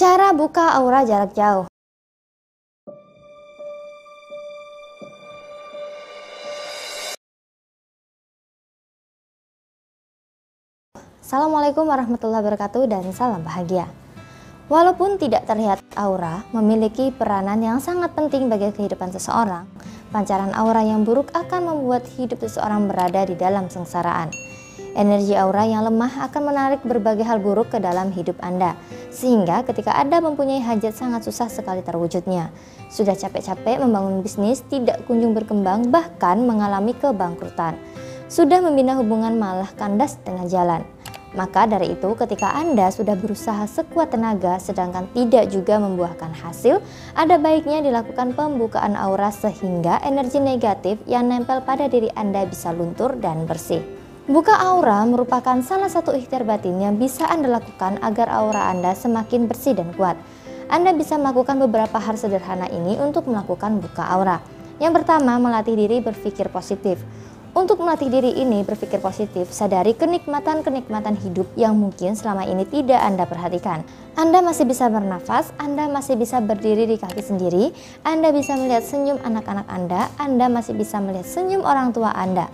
Cara buka aura jarak jauh. Assalamualaikum warahmatullahi wabarakatuh dan salam bahagia. Walaupun tidak terlihat aura memiliki peranan yang sangat penting bagi kehidupan seseorang, pancaran aura yang buruk akan membuat hidup seseorang berada di dalam sengsaraan. Energi aura yang lemah akan menarik berbagai hal buruk ke dalam hidup Anda, sehingga ketika Anda mempunyai hajat sangat susah sekali terwujudnya. Sudah capek-capek membangun bisnis, tidak kunjung berkembang, bahkan mengalami kebangkrutan. Sudah membina hubungan malah kandas tengah jalan. Maka dari itu ketika Anda sudah berusaha sekuat tenaga sedangkan tidak juga membuahkan hasil, ada baiknya dilakukan pembukaan aura sehingga energi negatif yang nempel pada diri Anda bisa luntur dan bersih. Buka aura merupakan salah satu ikhtiar batin yang bisa Anda lakukan agar aura Anda semakin bersih dan kuat. Anda bisa melakukan beberapa hal sederhana ini untuk melakukan buka aura. Yang pertama, melatih diri berpikir positif. Untuk melatih diri ini berpikir positif, sadari kenikmatan-kenikmatan hidup yang mungkin selama ini tidak Anda perhatikan. Anda masih bisa bernafas, Anda masih bisa berdiri di kaki sendiri, Anda bisa melihat senyum anak-anak Anda, Anda masih bisa melihat senyum orang tua Anda.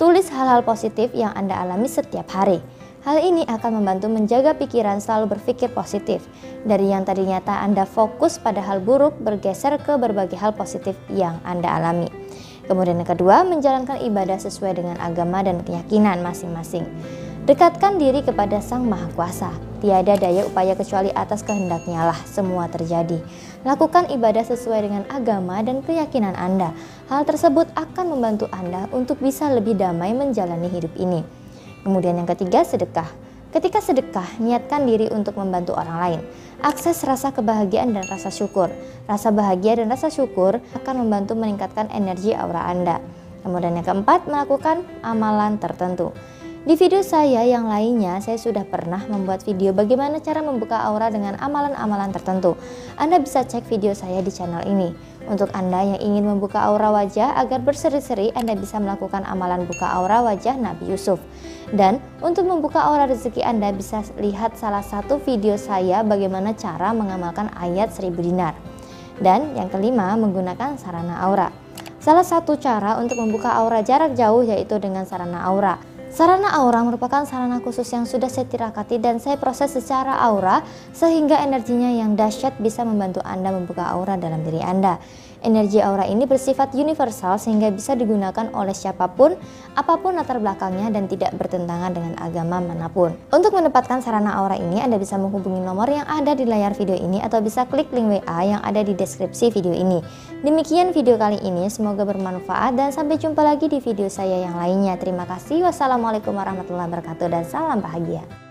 Tulis hal-hal positif yang Anda alami setiap hari. Hal ini akan membantu menjaga pikiran selalu berpikir positif. Dari yang tadinya tak Anda fokus pada hal buruk bergeser ke berbagai hal positif yang Anda alami. Kemudian yang kedua, menjalankan ibadah sesuai dengan agama dan keyakinan masing-masing. Dekatkan diri kepada Sang Maha Kuasa. Tiada daya upaya kecuali atas kehendaknya lah semua terjadi. Lakukan ibadah sesuai dengan agama dan keyakinan Anda. Hal tersebut akan membantu Anda untuk bisa lebih damai menjalani hidup ini. Kemudian yang ketiga, sedekah. Ketika sedekah, niatkan diri untuk membantu orang lain. Akses rasa kebahagiaan dan rasa syukur. Rasa bahagia dan rasa syukur akan membantu meningkatkan energi aura Anda. Kemudian yang keempat, melakukan amalan tertentu. Di video saya yang lainnya, saya sudah pernah membuat video bagaimana cara membuka aura dengan amalan-amalan tertentu. Anda bisa cek video saya di channel ini. Untuk Anda yang ingin membuka aura wajah agar berseri-seri, Anda bisa melakukan amalan buka aura wajah Nabi Yusuf. Dan untuk membuka aura rezeki Anda bisa lihat salah satu video saya bagaimana cara mengamalkan ayat 1000 dinar. Dan yang kelima, menggunakan sarana aura. Salah satu cara untuk membuka aura jarak jauh yaitu dengan sarana aura. Sarana aura merupakan sarana khusus yang sudah saya tirakati dan saya proses secara aura sehingga energinya yang dahsyat bisa membantu Anda membuka aura dalam diri Anda. Energi aura ini bersifat universal sehingga bisa digunakan oleh siapa pun, apa pun latar belakangnya dan tidak bertentangan dengan agama mana pun. Untuk mendapatkan sarana aura ini, Anda bisa menghubungi nomor yang ada di layar video ini atau bisa klik link WA yang ada di deskripsi video ini. Demikian video kali ini, semoga bermanfaat dan sampai jumpa lagi di video saya yang lainnya. Terima kasih. Wassalamualaikum warahmatullahi wabarakatuh dan salam bahagia.